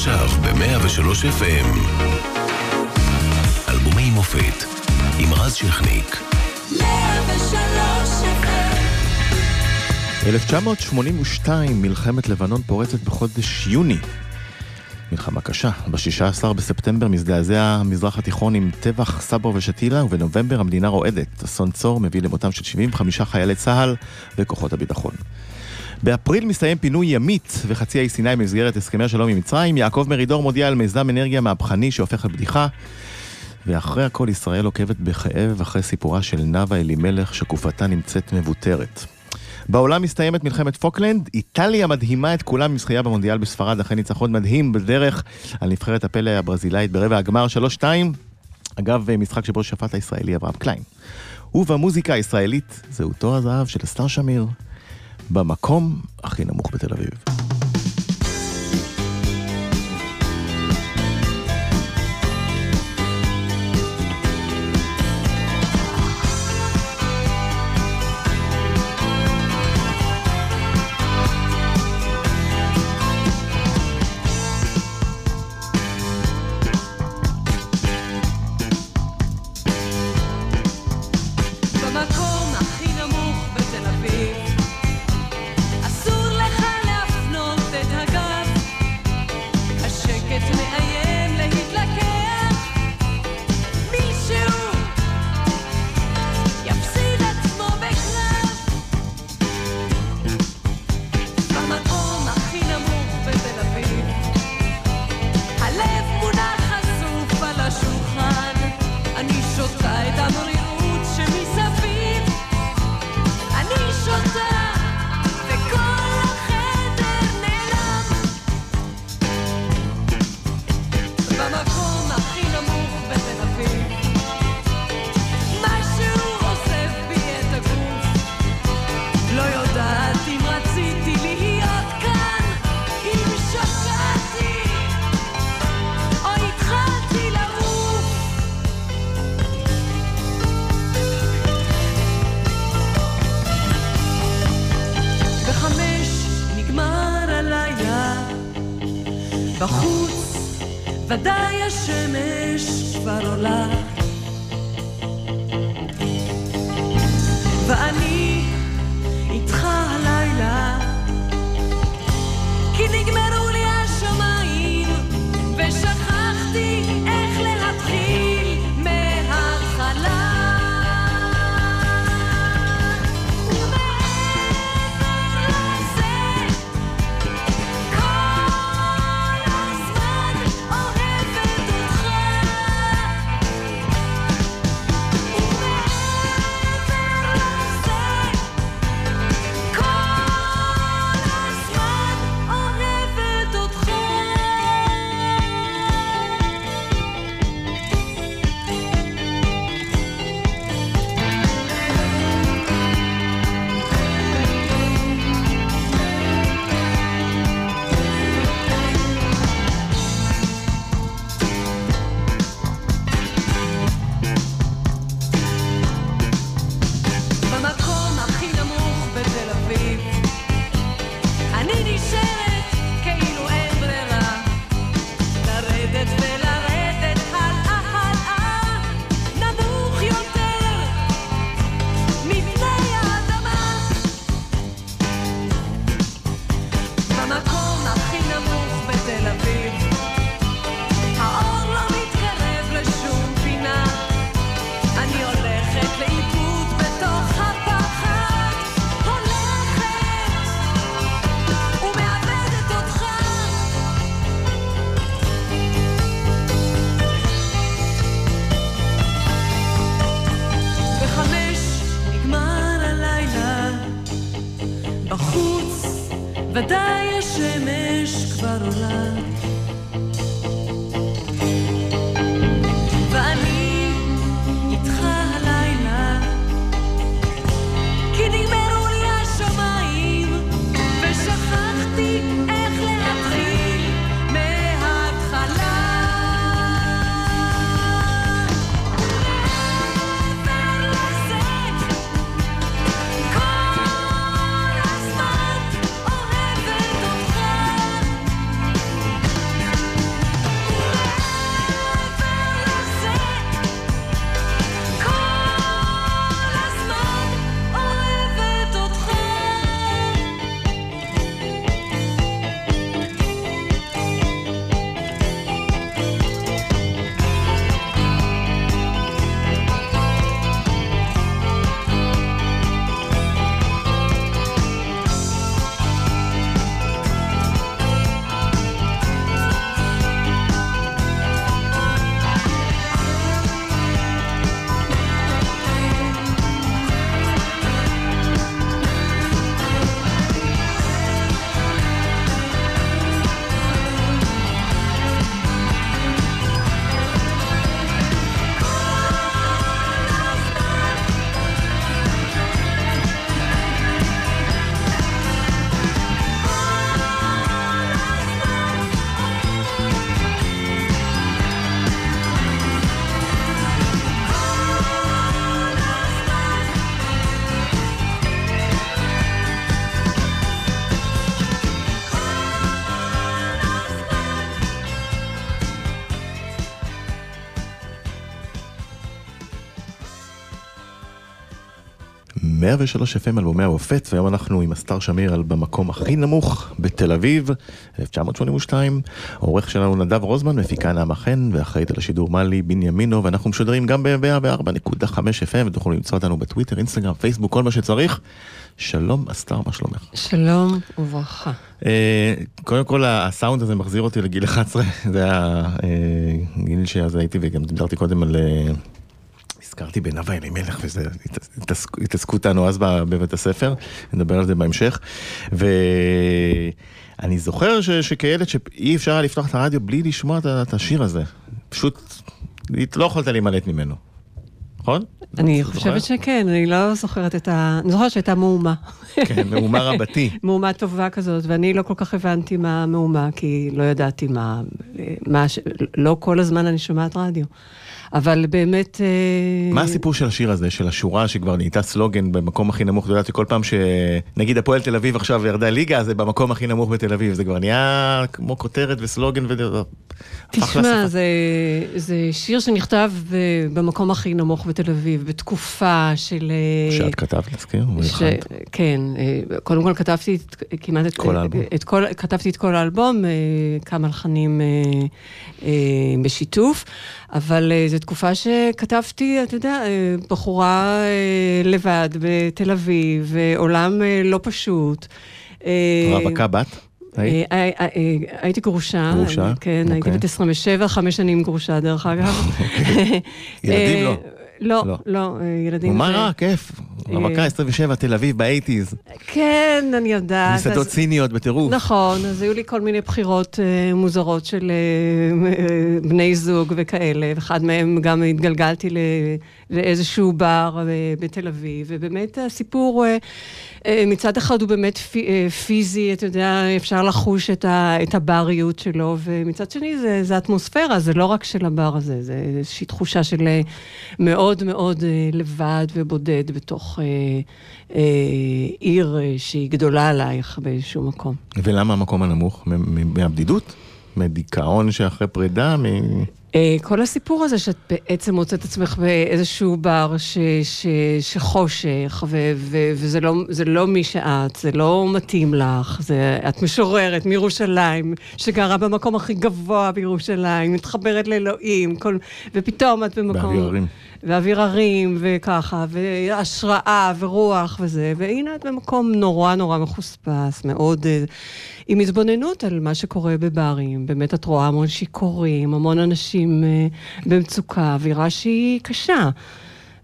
עכשיו ב-103 FM. אלבומי מופת עם רז שכניק. 103 FM 1982, מלחמת לבנון פורצת בחודש יוני. מלחמה קשה. ב-16 בספטמבר מזדעזע המזרח התיכון עם טבח סברו ושתילה, ובנובמבר המדינה רועדת. אסון צור מביא למותם של 75 חיילי צה"ל וכוחות הביטחון. באפריל מסתיים פינוי ימית וחצי האי סיני במסגרת הסכמי השלום עם מצרים. יעקב מרידור מודיע על מיזם אנרגיה מהפכני שהופך לבדיחה. ואחרי הכל ישראל עוקבת בכאב אחרי סיפורה של נאוה אלימלך שגופתה נמצאת מבוטרת. בעולם מסתיימת מלחמת פוקלנד, איטליה מדהימה את כולם עם זכייה במונדיאל בספרד אחרי ניצחון מדהים בדרך על נבחרת הפלא הברזילאית ברבע הגמר 3-2. אגב, משחק שבו שפט הישראלי אברהם קליין. ובמוזיקה הישראלית, זהותו הזהב של אסתר שמיר, במקום הכי נמוך בתל אביב. 103 FM אלבומי המופת, והיום אנחנו עם אסתר שמיר על במקום הכי נמוך בתל אביב, 1982. העורך שלנו נדב רוזמן, מפיקה נעמה חן, ואחראית על השידור מלי בנימינו, ואנחנו משודרים גם ב-104.5 FM, ותוכלו למצוא אותנו בטוויטר, אינסטגרם, פייסבוק, כל מה שצריך. שלום אסתר, מה שלומך? שלום וברכה. אה, קודם כל הסאונד הזה מחזיר אותי לגיל 11, זה היה אה, גיל שאז הייתי וגם דיברתי קודם על... אה, הזכרתי בנאוה אלימלך וזה התעסק- התעסקו איתנו אז בבית הספר, נדבר על זה בהמשך. ואני זוכר ש, שכילד שאי אפשר היה לפתוח את הרדיו בלי לשמוע את, את השיר הזה. פשוט לא יכולת להימלט ממנו. נכון? אני? חושבת שכן, אני לא זוכרת את ה... אני זוכרת שהייתה מהומה. כן, מהומה רבתי. מהומה טובה כזאת, ואני לא כל כך הבנתי מה המהומה, כי לא ידעתי מה... מה ש... לא כל הזמן אני שומעת רדיו. אבל באמת... אה, מה הסיפור של השיר הזה, של השורה שכבר נהייתה סלוגן במקום הכי נמוך? את יודעת שכל פעם שנגיד הפועל תל אביב עכשיו ירדה ליגה, זה במקום הכי נמוך בתל אביב. זה כבר נהיה כמו כותרת וסלוגן ו... תשמע. זה, זה שיר שנכתב ב- במקום הכי נמוך בתל אביב, בתקופה של... אה, שאת כתבת, נזכיר? ש... כן, אה, קודם כל כתבתי את, כמעט את כל האלבום. את כל, כתבתי את כל האלבום, אה, כמה לחנים אה, אה, בשיתוף, אבל אה, תקופה שכתבתי, אתה יודע, אה, בחורה אה, לבד בתל אביב, אה, עולם לא פשוט. רווקה בת? היית? הייתי גרושה. גרושה? כן, הייתי אוקיי. בת 27, חמש שנים גרושה דרך אגב. ילדים לא? לא, לא. לא, ילדים... מה רע, כיף. רווקה 27, תל אביב, באייטיז. כן, אני יודעת. מסעדות אז- ציניות בטירוף. נכון, אז היו לי כל מיני בחירות אה, מוזרות של אה, אה, בני זוג וכאלה, ואחד מהם גם התגלגלתי ל- לאיזשהו בר אה, בתל אביב, ובאמת הסיפור אה, אה, מצד אחד הוא באמת פי, פיזי, אתה יודע, אפשר לחוש את, הבריות שלו, ומצד שני זה, זה אטמוספירה, זה לא רק של הבר הזה, זה איזושהי תחושה של מאוד מאוד לבד ובודד בתוך עיר שהיא גדולה עלייך באיזשהו מקום. ולמה המקום הנמוך? מהבדידות? מדיכאון שאחרי פרידה? מ... אה, כל הסיפור הזה שאת בעצם מוצאת עצמך באיזשהו בר ש, ש, שחושך, ו, ו, וזה לא, זה לא מי שאת, זה לא מתאים לך, זה, את משוררת מירושלים, שגרה במקום הכי גבוה בירושלים, מתחברת לאלוהים, כל, ופתאום את במקום... באוויר הרים. ואוויר הרים, וככה, והשראה, ורוח וזה, והנה את במקום נורא נורא מחוספס, מאוד, אה, עם התבוננות על מה שקורה בברים. באמת את רואה המון שיכורים, המון אנשים אה, במצוקה, אווירה שהיא קשה.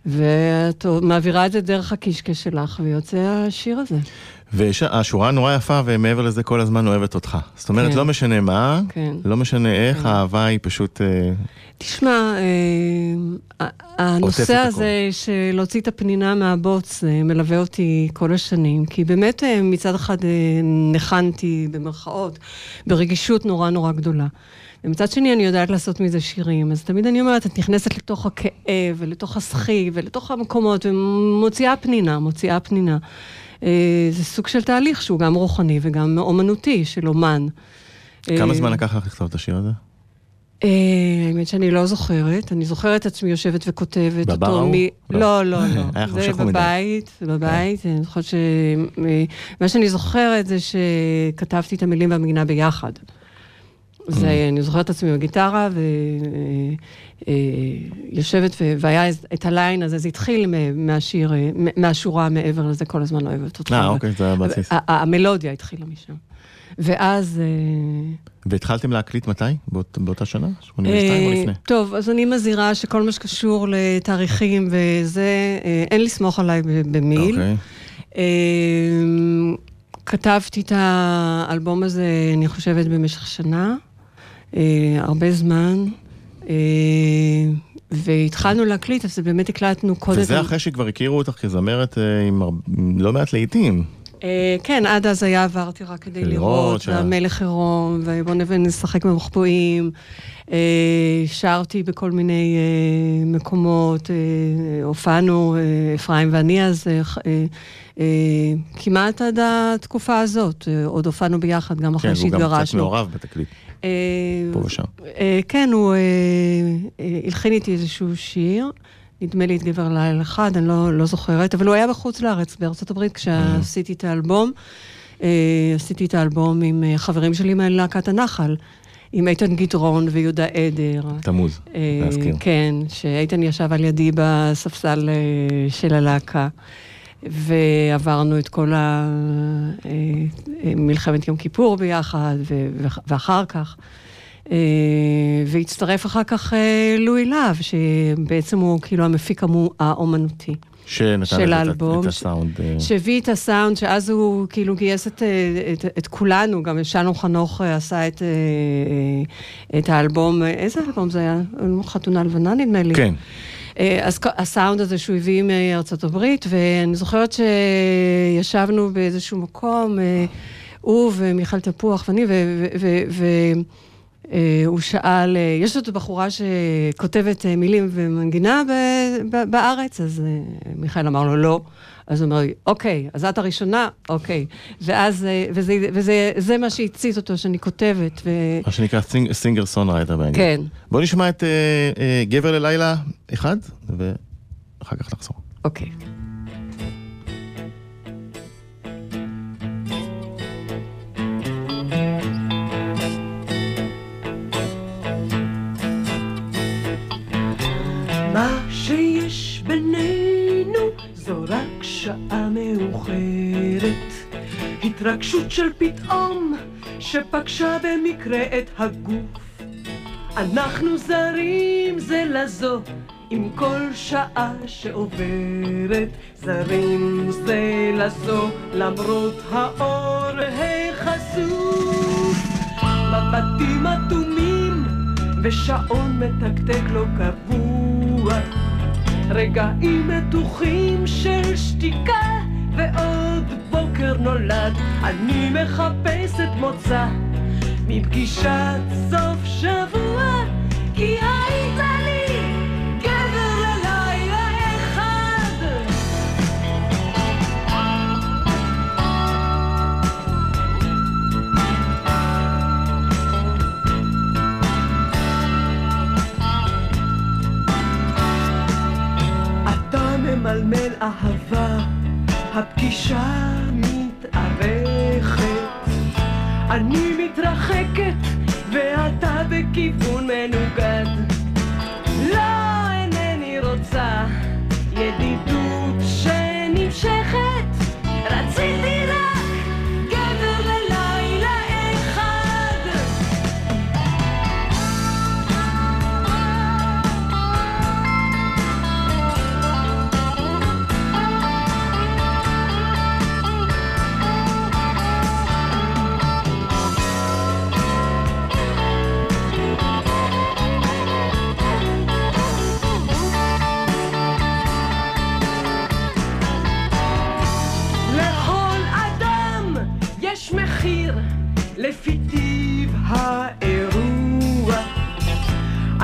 ואת מעבירה את זה דרך הקישקע שלך, ויוצא השיר הזה. והשורה נורא יפה, ומעבר לזה כל הזמן אוהבת אותך. זאת אומרת, כן. לא משנה מה, כן. לא משנה איך, כן. האהבה היא פשוט... אה, תשמע, אה, הנושא הזה של להוציא את הפנינה מהבוץ אה, מלווה אותי כל השנים, כי באמת אה, מצד אחד אה, ניחנתי, במרכאות, ברגישות נורא נורא גדולה. ומצד שני אני יודעת לעשות מזה שירים, אז תמיד אני אומרת, את נכנסת לתוך הכאב ולתוך הסחי ולתוך המקומות ומוציאה פנינה, מוציאה פנינה. אה, זה סוג של תהליך שהוא גם רוחני וגם אומנותי של אומן. כמה אה, זמן לקח לך לכתוב את השיר הזה? אה, האמת שאני לא זוכרת, אני זוכרת את עצמי יושבת וכותבת בבר אותו ההוא? מ... לא. לא, לא, לא. זה. בבית, זה בבית. אני זוכרת ש... מה שאני זוכרת זה שכתבתי את המילים והמגינה ביחד. זה, Mm. אני זוכרת את עצמי בגיטרה, ויושבת, והיה איז- את הליין הזה, זה התחיל מהשיר, אה, מהשורה מעבר לזה, כל הזמן אוהבת אותך. אה, אוקיי, זה היה בסיס. המלודיה התחילה משם. ואז... אה, והתחלתם להקליט מתי? באות- באותה שנה? 82 או אה, לפני? טוב, אז אני מזהירה שכל מה שקשור לתאריכים וזה, אה, אין לסמוך עליי במיל. אוקיי. אה, כתבתי את האלבום הזה, אני חושבת, במשך שנה, אה, הרבה זמן, אה, והתחלנו להקליט, אז באמת הקלטנו קודם. וזה אחרי שכבר הכירו אותך כזמרת אה, עם לא מעט להיטים. אה, כן, עד אז היה עברתי רק כדי לראות והמלך עירום, ובוא נבין, נשחק במחבואים. אה, שרתי בכל מיני אה, מקומות, אה, הופענו, אה, אפרים ואני אז, אה, אה, אה, כמעט עד התקופה הזאת. אה, עוד הופענו ביחד, גם כן, אחרי והוא גם קצת שהתגרשנו. מעורב בתקליט, אה, פה ושם. אה, כן, הוא אה, אה, הלחין איתי איזשהו שיר. נדמה לי את גבר לילה אחד, אני לא, לא זוכרת, אבל הוא היה בחוץ לארץ, בארצות הברית, כשעשיתי את האלבום. אה, עשיתי את האלבום עם אה, חברים שלי מלהקת הנחל, עם איתן גדרון ויהודה עדר. תמוז, אה, להזכיר. כן, שאיתן ישב על ידי בספסל אה, של הלהקה, ועברנו את כל. אה, אה, מלחמת יום כיפור ביחד, ואחר כך. אה, והצטרף אחר כך לואי להב, שבעצם הוא כאילו המפיק האומנותי. שנתן של האלבום, את הסאונד. שהביא את הסאונד, שאז הוא כאילו גייס את, את, את כולנו, גם שלום חנוך עשה את, את האלבום, איזה אלבום זה היה? חתונה לבנה נדמה לי. כן. אה, אז הסאונד הזה שהוא הביא מארצות הברית, ואני זוכרת שישבנו באיזשהו מקום, אה, הוא ומיכאל תפוח ואני, והוא שאל, אה, יש עוד בחורה שכותבת מילים ומנגינה בארץ, אז מיכאל אמר לו לא. אז הוא אומר לי, אוקיי, אז את הראשונה, אוקיי. ואז, אה, וזה, וזה זה מה שהצית אותו, שאני כותבת, ו... מה שנקרא singer songwriter באנגלית. כן. בוא נשמע את אה, אה, גבר ללילה אחד, ואחר כך נחזור. אוקיי. מה שיש בינינו זו רק שעה מאוחרת. התרגשות של פתאום שפגשה במקרה את הגוף. אנחנו זרים זה לזו עם כל שעה שעוברת. זרים זה לזו למרות האור החשוף. מבטים אטומים ושעון מתקתק לא קבוע רגעים מתוחים של שתיקה ועוד בוקר נולד. אני מחפשת מוצא מפגישת סוף שבוע כי היית ממלמל אהבה, הפגישה מתארכת. אני מתרחקת, ואתה בכיוון מנוגד.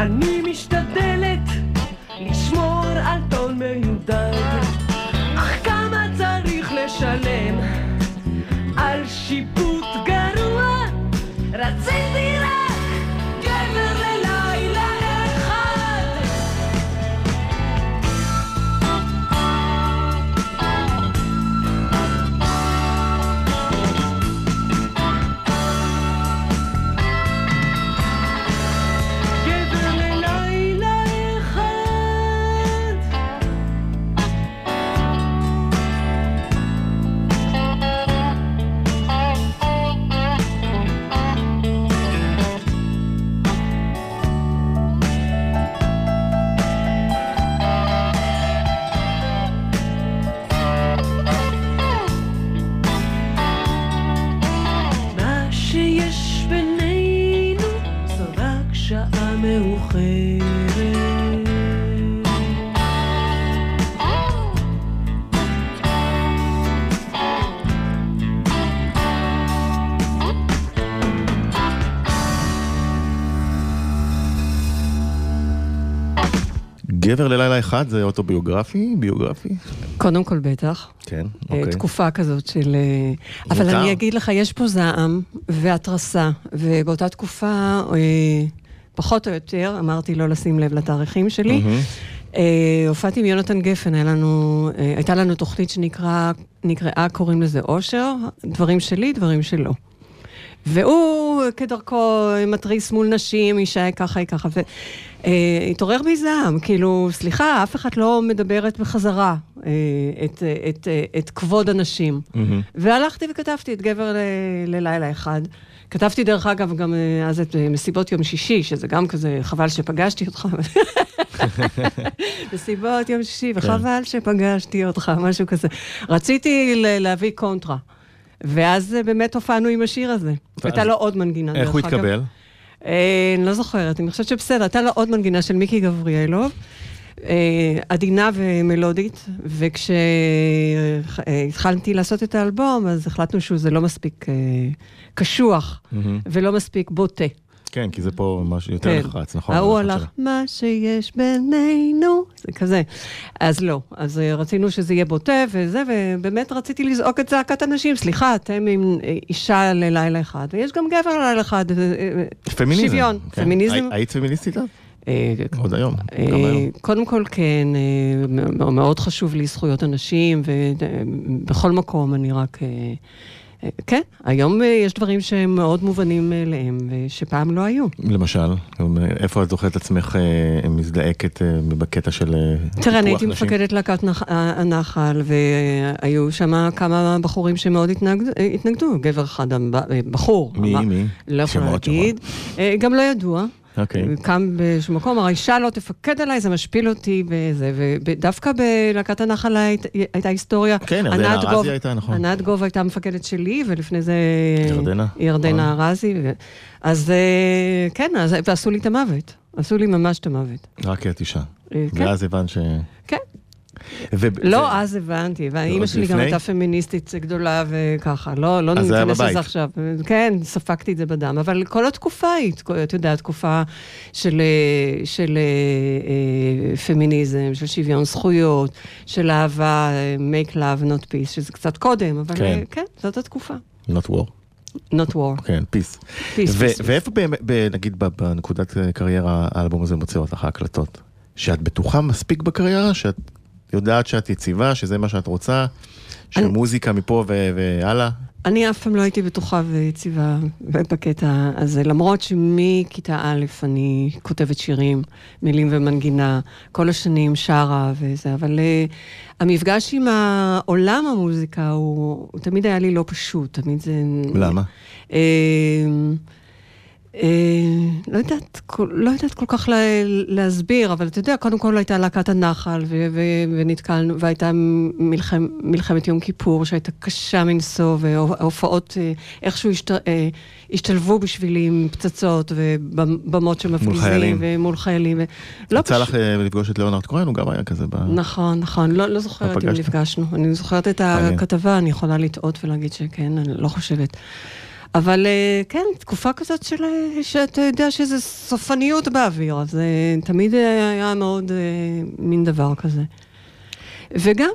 אני משתדלת גבר ללילה אחד זה אוטוביוגרפי? ביוגרפי? קודם כל בטח. כן, אה, אוקיי. תקופה כזאת של... אה, אבל מותר. אני אגיד לך, יש פה זעם והתרסה, ובאותה תקופה, אה, פחות או יותר, אמרתי לא לשים לב לתאריכים שלי, הופעתי עם יונתן גפן, היה לנו, הייתה לנו תוכנית שנקראה, קוראים לזה אושר, דברים שלי, דברים שלו. והוא, כדרכו, מתריס מול נשים, אישה היא ככה, היא ככה, והתעורר בי זעם, כאילו, סליחה, אף אחד לא מדברת בחזרה אה, את, אה, את, אה, את כבוד הנשים. והלכתי וכתבתי את גבר ל- ללילה אחד. כתבתי, דרך אגב, גם אה, אז את אה, מסיבות יום שישי, שזה גם כזה, חבל שפגשתי אותך. מסיבות יום שישי, וחבל שפגשתי אותך, משהו כזה. רציתי ל- להביא קונטרה. ואז אה, באמת הופענו עם השיר הזה. הייתה לו עוד מנגינה, איך הוא. התקבל? אה, אני לא זוכרת, אני חושבת שבסדר, הייתה לו עוד מנגינה של מיקי גבריאלוב, אה, עדינה ומלודית, וכשהתחלתי לעשות את האלבום, אז החלטנו שזה לא מספיק קשוח ולא מספיק בוטה. כן, כי זה פה משהו יותר נחרץ, נכון? ההוא הלך, מה שיש בינינו, זה כזה. אז לא, אז אה, רצינו שזה יהיה בוטה וזה, ובאמת רציתי לזעוק את זעקת הנשים. סליחה, אתם עם אה, אישה ללילה אחד, ויש גם גבר ללילה אחד. אה. פמיניזם. שוויון, כן. פמיניזם. הי- היית פמיניסטית אז? עוד היום, גם היום. קודם כל כן, מאוד חשוב לי זכויות הנשים, ובכל מקום אני רק... אה, אה, כן, היום אה, יש דברים שהם מאוד מובנים מאליהם, ושפעם לא היו. למשל, אה, איפה את זוכרת עצמך אה, מזדעקת אה, בקטע של אה, תראה, אני הייתי? מפקדת להקת נח- הנחל, והיו שם כמה בחורים שמאוד התנגד- התנגדו. גבר אחד, בחור. מי, אמר- מי? לא יכולה שמות. להגיד. אה, גם לא ידוע. אוקיי. קם באיזשהו מקום, אמר, אישה לא תפקד עליי, זה משפיל אותי וזה. ודווקא בלהקת הנחל היית- הייתה היסטוריה. כן, ירדנה ארזי הייתה, נכון. ענת גוב הייתה המפקדת שלי, ולפני זה... ירדנה, ירדנה נכון. ארזי. ו- אז אה, כן, אז- ועשו לי את המוות. עשו לי ממש את המוות. רק כי את אישה. אה, כן. ואז הבנת ש... כן. ו- לא, ו- אז הבנתי, ואימא שלי גם לפני? הייתה פמיניסטית גדולה וככה, לא, לא זה ניכנס. לזה עכשיו. כן, ספגתי את זה בדם, אבל כל התקופה היא, את יודעת, תקופה של, אה, של אה, אה, פמיניזם, של שוויון זכויות, של אהבה, אה, make love not peace, שזה קצת קודם, אבל כן. אה, כן, זאת התקופה. not war. not war. כן, פיס. Peace, peace, ואיפה באמת, ב- נגיד בנקודת קריירה האלבום הזה מוציא אותך ההקלטות? שאת בטוחה מספיק בקריירה, שאת יודעת שאת יציבה, שזה מה שאת רוצה, שמוזיקה מפה ו- והלאה? אני אף פעם לא הייתי בטוחה ויציבה בקטע הזה, למרות שמכיתה א' אני כותבת שירים, מילים ומנגינה, כל השנים שרה וזה, אבל uh, המפגש עם העולם המוזיקה הוא, הוא תמיד היה לי לא פשוט, תמיד זה... למה? אה, לא יודעת, לא יודעת כל כך לה, להסביר, אבל אתה יודע, קודם כל הייתה להקת הנחל, ו, ו, ונתקלנו, והייתה מלחם, מלחמת יום כיפור, שהייתה קשה מנשוא, וההופעות אה, איכשהו השת, אה, השתלבו בשבילי עם פצצות ובמות שמפגיזים, חיילים. ומול חיילים. ו... לא יצא לך אה, לפגוש את ליאונרד כהן, הוא גם היה כזה ב... נכון, נכון, לא, לא זוכרת אם? נפגשנו. אני זוכרת את. הכתבה, אני יכולה לטעות ולהגיד שכן, אני לא חושבת. אבל אה, כן, תקופה כזאת של, אה, שאתה יודע שזה סופניות באוויר, אז אה, תמיד היה מאוד מין דבר כזה. וגם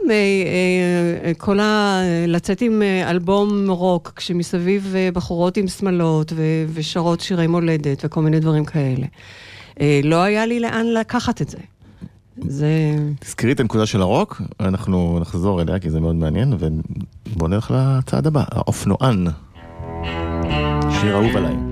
כל ה... לצאת עם אלבום רוק, כשמסביב בחורות עם שמלות ושרות שירי מולדת וכל מיני דברים כאלה. לא היה לי לאן לקחת את זה. זה... תזכרי את הנקודה של הרוק, אנחנו נחזור אליה כי זה מאוד מעניין, ובואו נלך לצעד הבא, האופנוען. שיר אהוב עליי.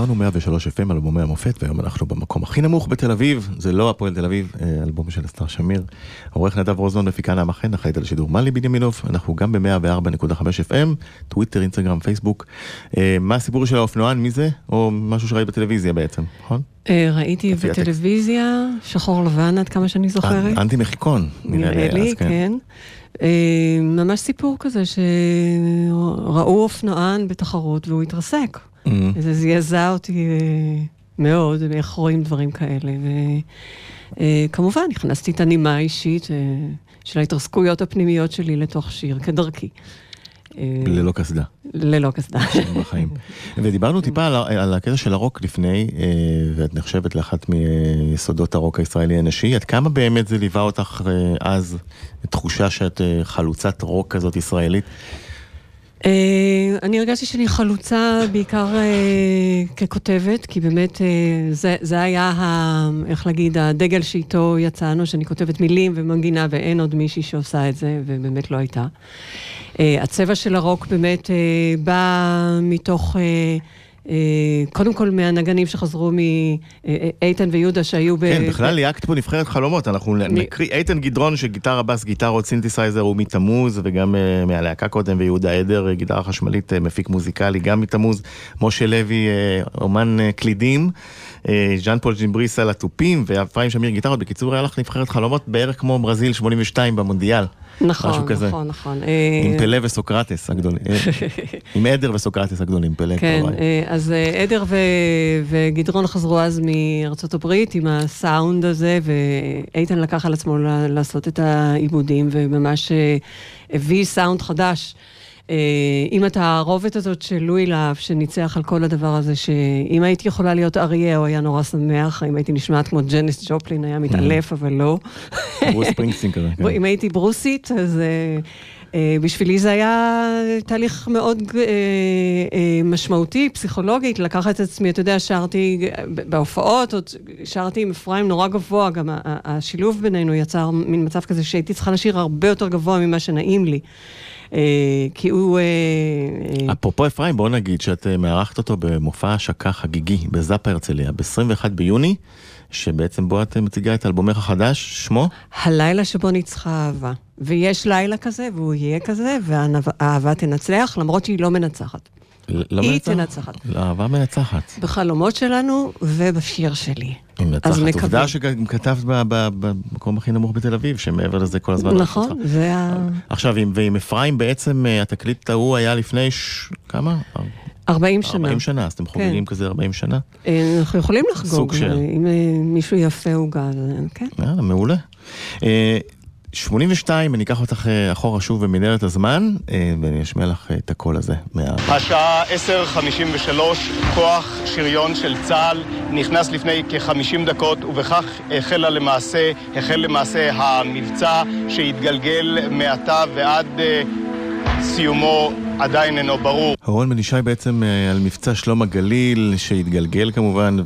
חזרנו 103 FM, אלבומי המופת, והיום אנחנו במקום הכי נמוך בתל אביב, זה לא הפועל תל אביב, אה, אלבום של אסתר שמיר. עורך נדב רוזנון, מפיקה נעמה חן, אחראית על השידור מלי בנימינוב, אנחנו גם ב-104.5 FM, טוויטר, אינסטגרם, פייסבוק. אה, מה הסיפור של האופנוען, מי זה? או משהו שראית בטלוויזיה בעצם, נכון? אה, ראיתי. בטלוויזיה, שחור לבן עד כמה שאני זוכרת. אנטי מחיקון, נראה לי, כן. אה, ממש סיפור כזה שראו אופנוען בתחרות והוא התרסק. Mm. זה זעזע אותי אה, מאוד, איך רואים דברים כאלה. וכמובן, הכנסתי את הנימה האישית אה, של ההתרסקויות הפנימיות שלי לתוך שיר, כדרכי. אה, ללא קסדה. ללא קסדה. בחיים. ודיברנו טיפה על, על הקטע של הרוק לפני, אה, ואת נחשבת לאחת מיסודות הרוק הישראלי הנשי. עד כמה באמת זה ליווה אותך אה, אז, תחושה שאת אה, חלוצת רוק כזאת ישראלית? אה, אני הרגשתי שאני חלוצה בעיקר אה, ככותבת, כי באמת אה, זה, זה היה, איך להגיד, הדגל שאיתו יצאנו, שאני כותבת מילים ומנגינה, ואין עוד מישהי שעושה את זה, ובאמת לא הייתה. הצבע של הרוק באמת בא מתוך... אה, אה, קודם כל מהנגנים שחזרו מאיתן ויהודה שהיו ב... כן, בכלל לוהקת פה נבחרת חלומות, אנחנו נקריא איתן גדרון שגיטרה, בס, גיטרות, סינתסייזר הוא מתמוז, וגם אה, מהלהקה קודם, ויהודה עדר, אה, גיטרה חשמלית, אה, מפיק מוזיקלי, גם מתמוז, משה לוי, אה, אומן אה, קלידים, אה, ז'אן פול זימבריס על התופים, ואפרים שמיר גיטרות, בקיצור היה לך נבחרת חלומות בערך כמו ברזיל 82 במונדיאל. נכון, משהו כזה. נכון, נכון. עם אה, פלא וסוקרטס הגדולים, אה, עם עדר וסוקרטס הגדולים, פלא כן. אה, אז אה, עדר ו- וגדרון חזרו אז מארצות הברית עם הסאונד הזה, ואיתן לקח על עצמו לעשות את העיבודים, וממש אה, הביא סאונד חדש. אה, עם התערובת הזאת של לואי להב, שניצח על כל הדבר הזה, שאם הייתי יכולה להיות אריה, הוא היה נורא שמח, אם הייתי נשמעת כמו ג'ניס ג'ופלין, היה מתעלף, אבל לא. ברוס ספרינגסטין כזה. כן. אם הייתי ברוסית, אז אה, אה, בשבילי זה היה תהליך מאוד אה, אה, משמעותי, פסיכולוגית, לקחת את עצמי, אתה יודע, שרתי אה, בהופעות, עוד שרתי עם אפרים נורא גבוה, גם השילוב בינינו יצר מין מצב כזה שהייתי צריכה לשיר הרבה יותר גבוה ממה שנעים לי. אה, כי הוא... אה, אה, אפרופו אפרים, בוא נגיד שאת מארחת אותו במופע השקה חגיגי בזאפה הרצליה, ב-21 ביוני, שבעצם בו את מציגה את אלבומך החדש, שמו? הלילה שבו ניצחה אהבה. ויש לילה כזה, והוא יהיה כזה, והאהבה תנצח, למרות שהיא לא מנצחת. לא היא מנצחת? תנצחת. אהבה מנצחת. בחלומות שלנו ובשיר שלי. היא אז מנצחת. עובדה שגם כתבת במקום הכי נמוך בתל אביב, שמעבר לזה כל הזמן... נכון. זה ה... עכשיו, עם- ועם אפרים בעצם אה, התקליט ההוא היה לפני ש... כמה? 40 שנה. 40 שנה, אז אתם חוגגים כן. כזה 40 שנה? אה, אנחנו יכולים לחגוג. סוג של. אם אה, מישהו יפה עוגה, כן. יאללה, מעולה. אה, 82, אני אקח אותך אה, אחורה שוב במנהרת הזמן, אה, ואני אשמיע לך אה, את הקול הזה. מה... השעה 10:53, כוח שריון של צה"ל נכנס לפני כ-50 דקות ובכך החלה למעשה, החל למעשה המבצע שהתגלגל מעתה ועד סיומו עדיין אינו ברור. אורון בן ישי בעצם אה, על מבצע שלום הגליל, שהתגלגל כמובן,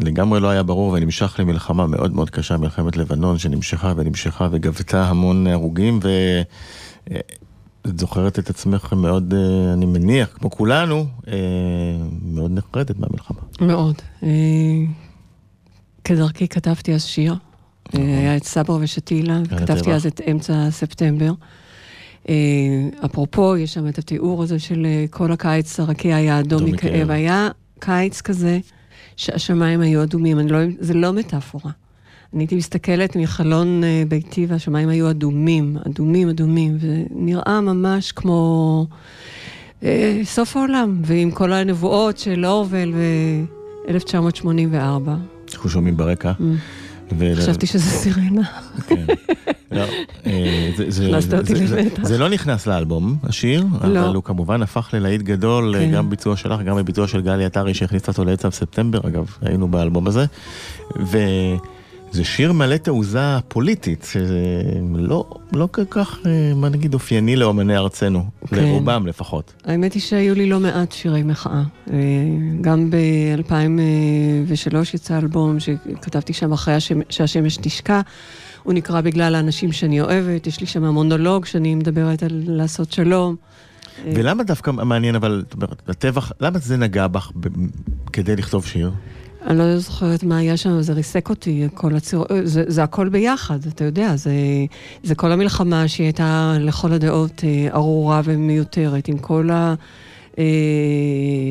ולגמרי לא היה ברור, ונמשך למלחמה מאוד מאוד קשה, מלחמת לבנון, שנמשכה ונמשכה וגבתה המון הרוגים, ואת זוכרת את עצמך מאוד, אה, אני מניח, כמו כולנו, אה, מאוד נחרדת מהמלחמה. מאוד. אה, כדרכי כתבתי אז שיר. אה, היה את סברה ושתילה, וכתבתי הטבח. אז את אמצע ספטמבר. אה, אפרופו, יש שם את התיאור הזה של אה, כל הקיץ הרקיע היה אדום מכאב. היה קיץ כזה שהשמיים היו אדומים, לא, זה לא מטאפורה. אני הייתי מסתכלת מחלון אה, ביתי והשמיים היו אדומים, אדומים, אדומים, ונראה ממש כמו אה, סוף העולם, ועם כל הנבואות של אורוול ו-1984. אנחנו שומעים ברקע. ו-. חשבתי שזה סירנה. כן. לא, אה, זה- לא נכנס לאלבום, השיר, לא. אבל הוא כמובן הפך ללהיט גדול, כן. גם ביצוע שלך, גם בביצוע של גלי עטרי שהכניסה אותו לעצב ספטמבר, אגב, היינו באלבום הזה. וזה שיר מלא תעוזה פוליטית, שזה לא לא כל כך, אה, מה נגיד, אופייני לאומני ארצנו, כן. לרובם לפחות. האמת היא שהיו לי לא מעט שירי מחאה. אה, גם ב-2003 יצא אלבום שכתבתי שם אחרי השמ- שהשמש תשקע. הוא נקרא בגלל האנשים שאני אוהבת, יש לי שם מונולוג שאני מדברת על לעשות שלום. ולמה דווקא מעניין, אבל, זאת אומרת, הטבח, למה זה נגע בך כדי לכתוב שיר? אני לא זוכרת מה היה שם, זה ריסק אותי, כל הציר... זה, זה הכל ביחד, אתה יודע, זה, זה כל המלחמה שהיא הייתה לכל הדעות אה, ארורה ומיותרת, עם כל ה... אה,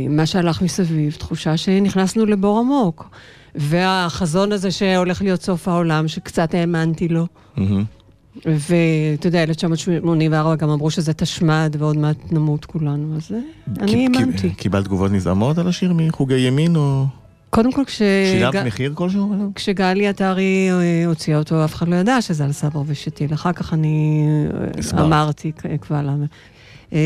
מה שהלך מסביב, תחושה שנכנסנו לבור עמוק. והחזון הזה שהולך להיות סוף העולם, שקצת האמנתי לו. מהמם. ואתה יודע, 1984 גם אמרו שזה תשמד ועוד מעט נמות כולנו, אז אה, אני האמנתי. קיבלת תגובות נזעמות על השיר מחוגי ימין, או קודם כל, כש... שילמת ג- מחיר כלשהו? כשגלי עטרי אה, הוציאה אותו, אף אחד לא ידע שזה על סבא ושתיל. אחר כך אני אה, הסברת. אמרתי קבל עם. אה,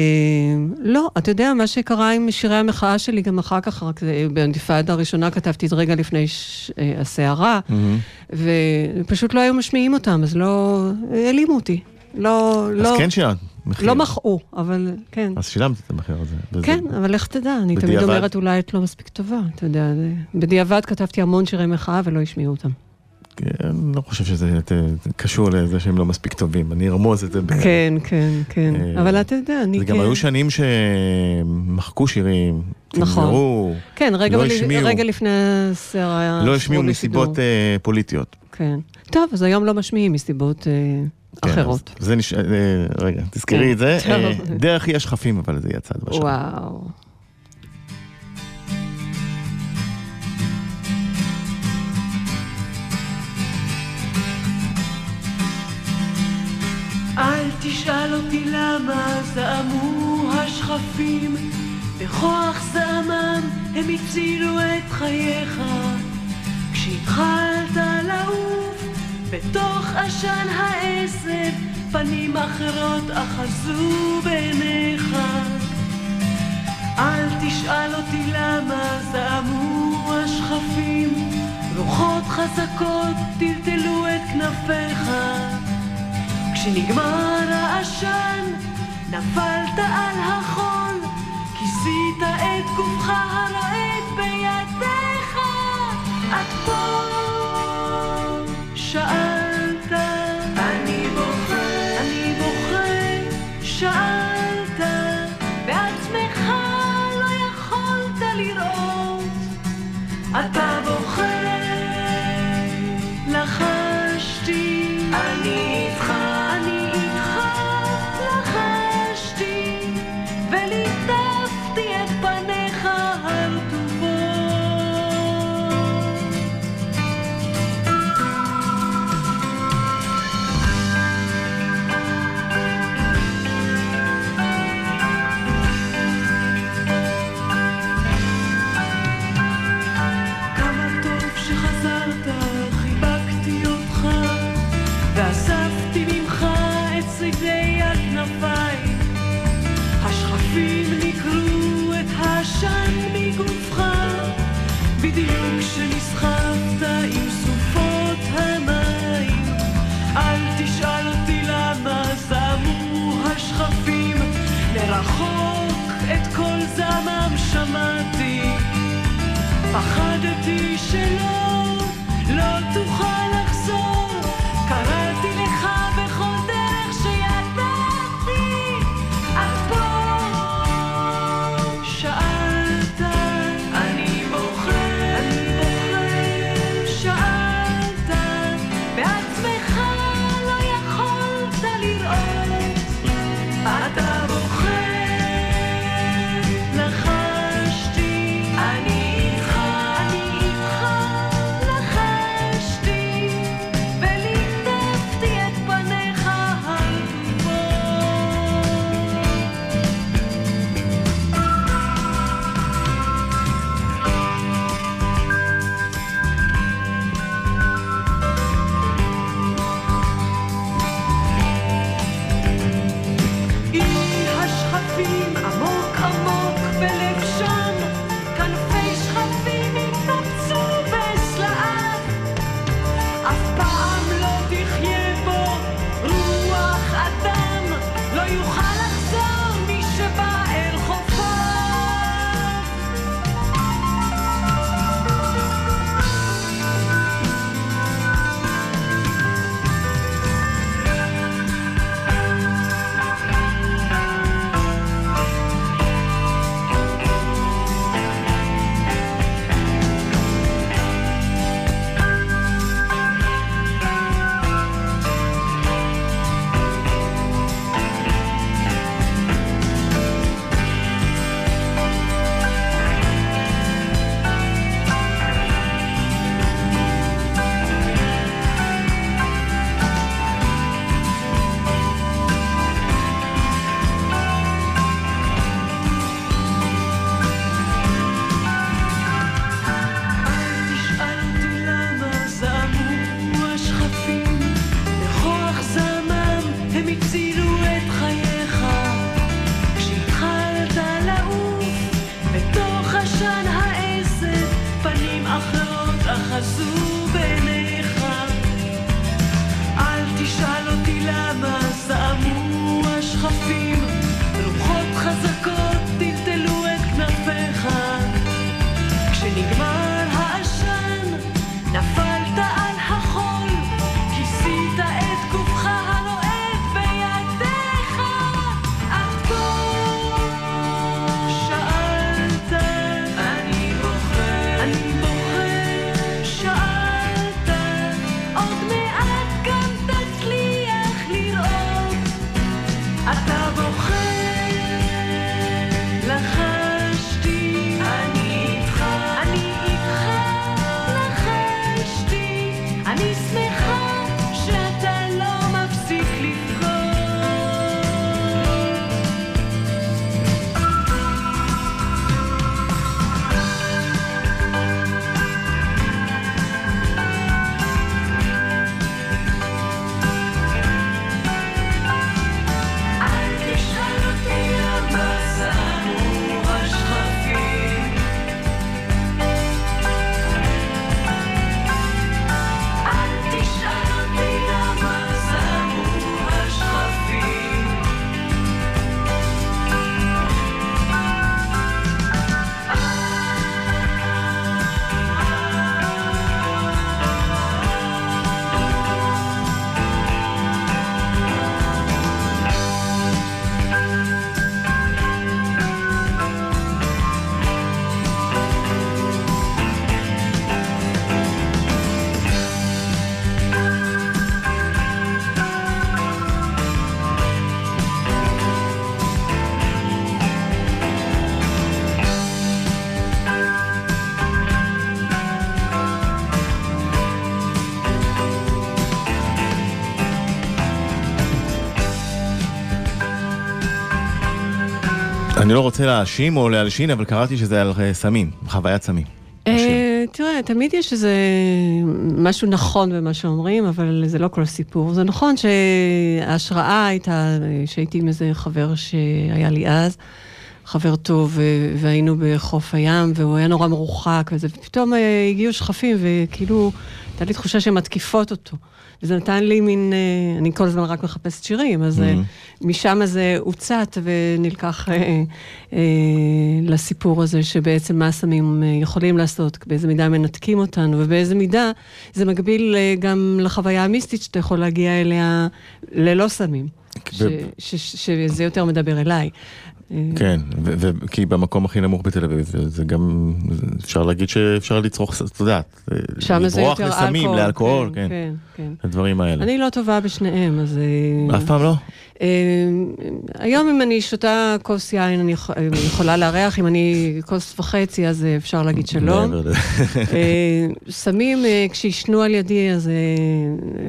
לא, אתה יודע, מה שקרה עם שירי המחאה שלי גם אחר כך, רק באינתיפאדה הראשונה כתבתי את רגע לפני ש- הסערה, מהמם. ופשוט לא היו משמיעים אותם, אז לא... העלימו אותי. לא, אז לא, כן שילמת מחיר. לא מחאו, אבל כן. אז שילמת את המחיר הזה. וזה- כן, אבל לך תדע, אני תמיד בדיעבד? אומרת, אולי את לא מספיק טובה, אתה יודע. זה- בדיעבד כתבתי המון שירי מחאה ולא השמיעו אותם. כן, אני לא חושב שזה קשור לזה שהם לא מספיק טובים, אני ארמוז את זה. ב- כן, כן, כן. אה, אבל אתה יודע, אני זה כן... גם היו שנים שמחקו שירים, נכון. תמזרו, כן, רגע לא השמיעו. רגע לפני הסערה היה... לא השמיעו מסיבות. אה, פוליטיות. כן. טוב, אז היום לא משמיעים מסיבות אה, אחרות. אז זה נש... אה, רגע, תזכרי כן, את זה. אה, דרך יש חפים, אבל זה יצא בשם. וואו. אל תשאל אותי למה זעמו השכפים, בכוח זעמם הם הצילו את חייך. כשהתחלת לעוף בתוך עשן העשב, פנים אחרות אחזו בעיניך. אל תשאל אותי למה זעמו השכפים, רוחות חזקות טלטלו את כנפיך. כשנגמר העשן, נפלת על החול, כיסית את גופך הרועד בידיך. את פה, shine. זעמם שמעתי. פחדתי שלא, לא תוכל אני לא רוצה להאשים או להלשין, אבל קראתי שזה על אה, סמים, חוויית סמים. אה, תראה, תמיד יש איזה משהו נכון במה שאומרים, אבל זה לא כל הסיפור. זה נכון שההשראה הייתה שהייתי עם איזה חבר שהיה לי אז, חבר טוב, והיינו בחוף הים, והוא היה נורא מרוחק, וזה, ופתאום אה, הגיעו שכפים, וכאילו, הייתה לי תחושה שהן מתקיפות אותו. וזה נתן לי מין, אה, אני כל הזמן רק מחפשת שירים, אז אה, משם זה הוצת ונלקח אה, אה, לסיפור הזה, שבעצם מה הסמים יכולים לעשות, באיזה מידה מנתקים אותנו, ובאיזה מידה זה מקביל אה, גם לחוויה המיסטית שאתה יכול להגיע אליה ללא סמים. ש- ש- ש- שזה יותר מדבר אליי. אה, כן, כי במקום הכי נמוך בתל אביב, זה, גם, אפשר להגיד שאפשר לצרוך, את יודעת, זה לברוח לסמים, אלכוהול. לאלכוהול, כן, כן, כן. הדברים האלה. אני לא טובה בשניהם, אז... אה, אף פעם לא? אה, היום אם אני שותה כוס יין, אני אני יכולה לארח, אם אני כוס וחצי, אז אה, אפשר להגיד שלום. אה, סמים, אה, כשעישנו על ידי, אז אה,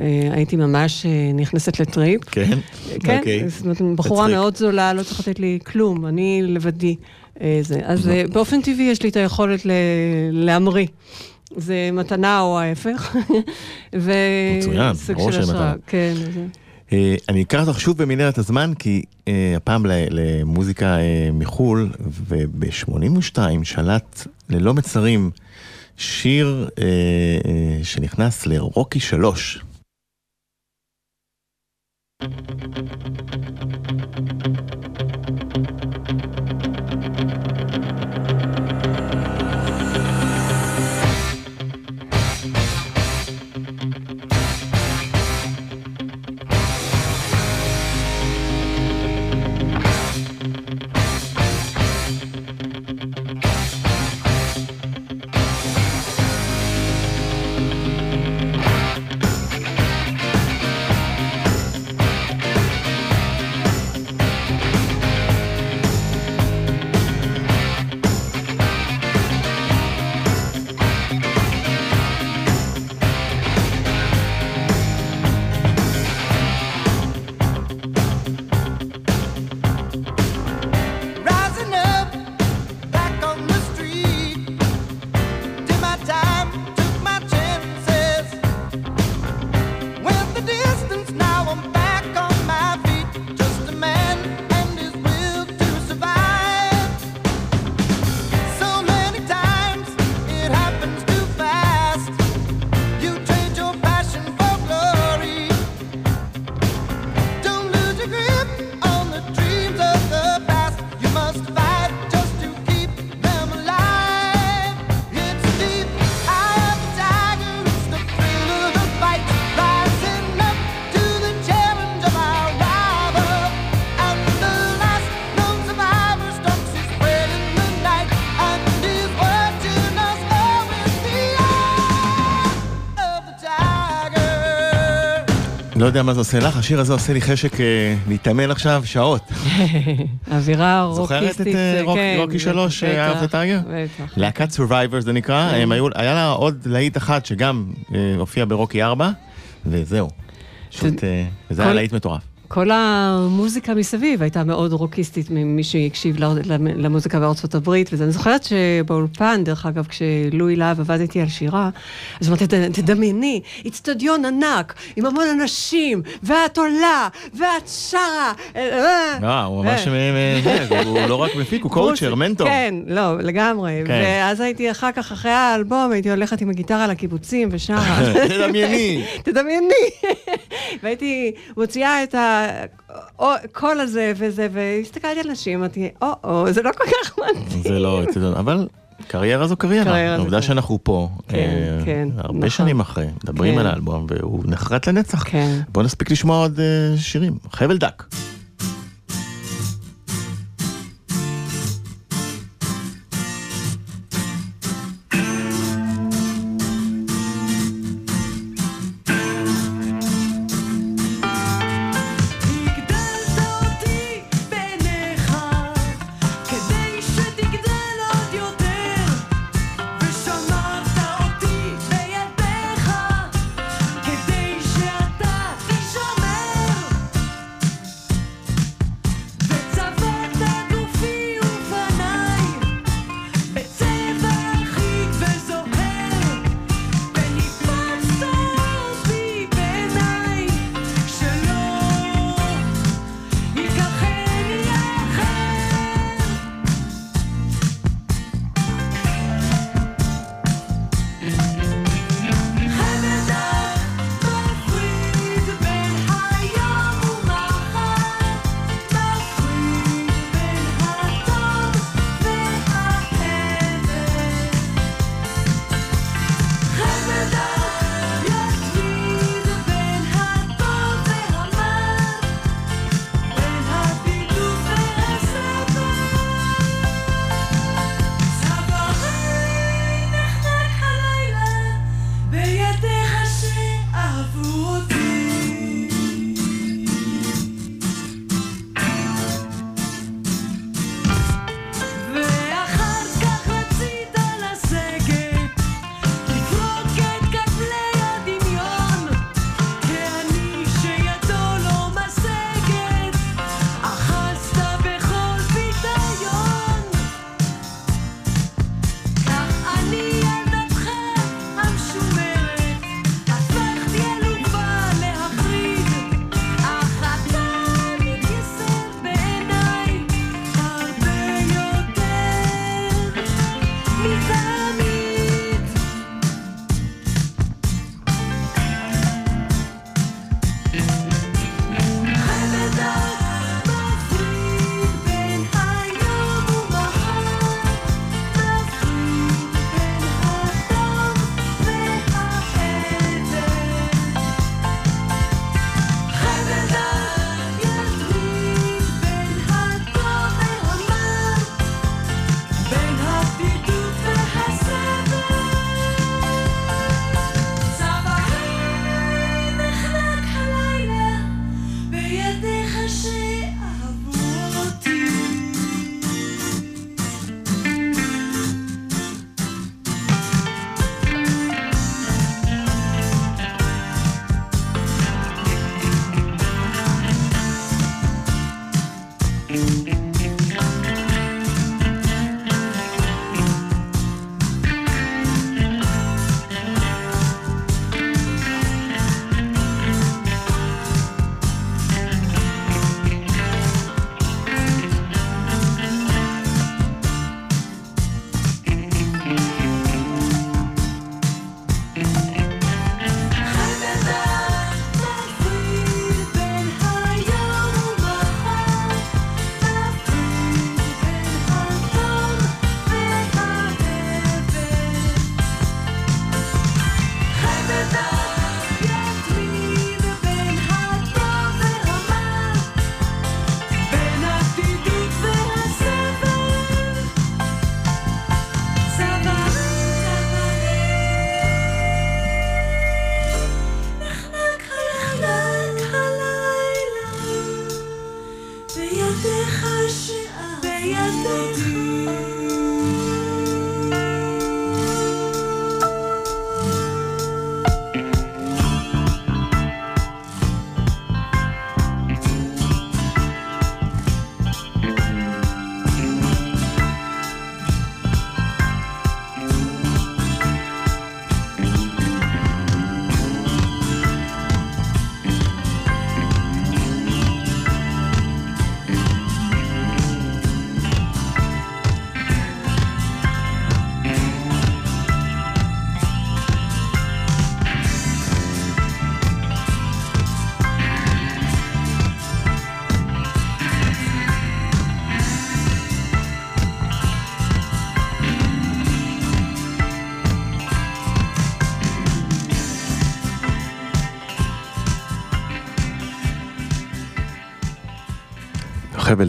אה, הייתי ממש אה, נכנסת לטריפ. כן? כן, אוקיי. זאת אומרת, בחורה. מאוד זולה, לא צריך לתת לי כלום, אני לבדי. אה. אז אה, באופן טבעי יש לי את היכולת להמריא. זה מתנה או ההפך. מצוין, ברור שמתנה. כן. זה- אה, אני אקח אותך שוב במנהרת הזמן, כי אה, הפעם למוזיקה אה, מחו"ל, וב-82 שלט ללא מצרים שיר אה, אה, שנכנס לרוקי שלוש. Rising יודע מה זה עושה לך, השיר הזה עושה לי חשק אה, להתאמן עכשיו שעות. אווירה זוכרת רוקיסטית. את אה, זה רוק- כן, רוקי שלוש, אה, אהבת את האגר? בטח. להקת Survivor זה נקרא, הם היו, היה לה עוד להיט אחת שגם אה, הופיע ברוקי 4, וזהו. פשוט, אה, וזה היה להיט מטורף. כל המוזיקה מסביב הייתה מאוד רוקיסטית ממי שהקשיב למוזיקה בארצות הברית, וזה, אני זוכרת שבאולפן, דרך אגב, כשלואי להב עבד איתי על שירה, אז אמרתי, "ת- תדמייני, אצטדיון ענק, עם המון אנשים, ואת עולה, ואת שרה. אה, אה, לא, הוא ממש, אה. אה, אה, הוא לא רק מפיק, הוא קואוצ'ר. מנטור. כן, לא, לגמרי. כן. ואז הייתי אחר כך, אחרי האלבום, הייתי הולכת עם הגיטרה לקיבוצים ושרה. תדמייני. תדמייני. והייתי מוציאה את הקול הזה וזה, והסתכלתי על נשים, אמרתי, או-או, זה לא כל כך מתאים. זה לא, אבל קריירה זו קריירה. קריירה העובדה. שאנחנו פה, כן, אה, כן, הרבה נכון. שנים אחרי, מדברים כן. על האלבום, והוא נחרט לנצח. כן. בוא נספיק לשמוע עוד אה, שירים. חבל דק. siete.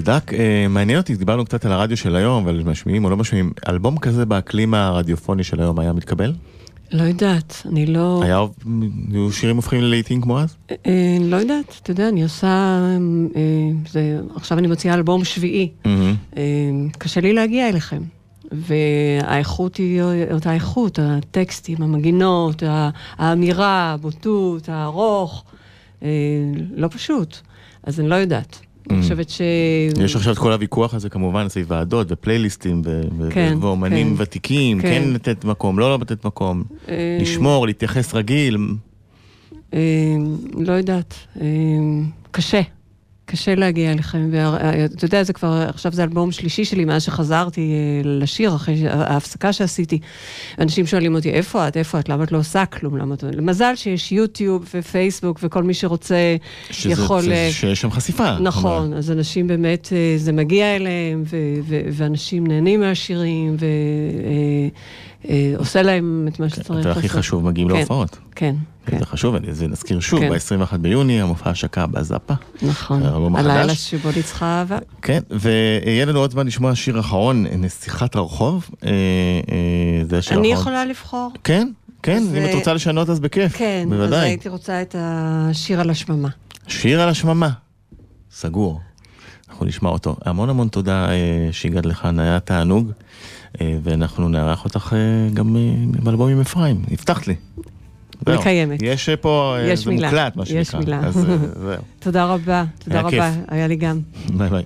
דק, אה, מעניין אותי, דיברנו קצת על הרדיו של היום, ועל משמיעים או לא משמיעים, אלבום כזה באקלים הרדיופוני של היום היה מתקבל? לא יודעת, אני לא... היה, היו שירים הופכים ללעיתים כמו אז? אה, לא יודעת, אתה יודע, אני עושה... אה, זה, עכשיו אני מוציאה אלבום שביעי. אה, קשה לי להגיע אליכם. והאיכות היא אותה איכות, הטקסטים, המגינות, האמירה, הבוטות, הארוך, אה, לא פשוט. אז אני לא יודעת. אני חושבת ש... יש עכשיו את כל הוויכוח הזה כמובן סביב ועדות ופלייליסטים כן, ואומנים כן. ותיקים, כן כן. לתת מקום, לא לתת מקום, אה, לשמור, להתייחס רגיל. אה, לא יודעת, אה, קשה. קשה להגיע אליכם, ואתה יודע, זה כבר, עכשיו זה אלבום שלישי שלי מאז שחזרתי אה, לשיר, אחרי ש- ההפסקה שעשיתי. אנשים שואלים אותי, איפה את, איפה את, למה את לא עושה כלום, למה את... מזל שיש יוטיוב ופייסבוק וכל מי שרוצה שזה- יכול... זה- אה, שיש שם חשיפה. נכון, כלומר. אז אנשים באמת, אה, זה מגיע אליהם, ו- ו- ואנשים נהנים מהשירים, ועושה להם את מה שצריך לעשות. והכי חשוב, מגיעים כן, להופעות. כן, כן, זה חשוב, אני- זה נזכיר שוב, כן. ב-21 ביוני, המופע השקה בזאפה. נכון. האלבום הלילה. שבו ניצחה אהבה. כן, ויהיה לנו עוד זמן לשמוע שיר אחרון, נסיכת הרחוב. אה, אה, זה השיר אני האחרון. יכולה לבחור. כן, כן, אז, אם את אה, רוצה לשנות אז בכיף, כן, אז בוודאי. הייתי רוצה את השיר על השממה. שיר על השממה, סגור. אנחנו נשמע אותו. המון המון תודה אה, שהגעת לכאן, היה תענוג, אה, ואנחנו נארח אותך אה, גם אה, באלבום עם אפרים, הבטחת לי. מקיימת. יש אה, פה, אה, יש זה מילה. מוקלט, מה שנקרא. יש מילה. אז אה, זהו. תודה רבה, תודה היה רבה, כיף. היה לי גם. ביי ביי.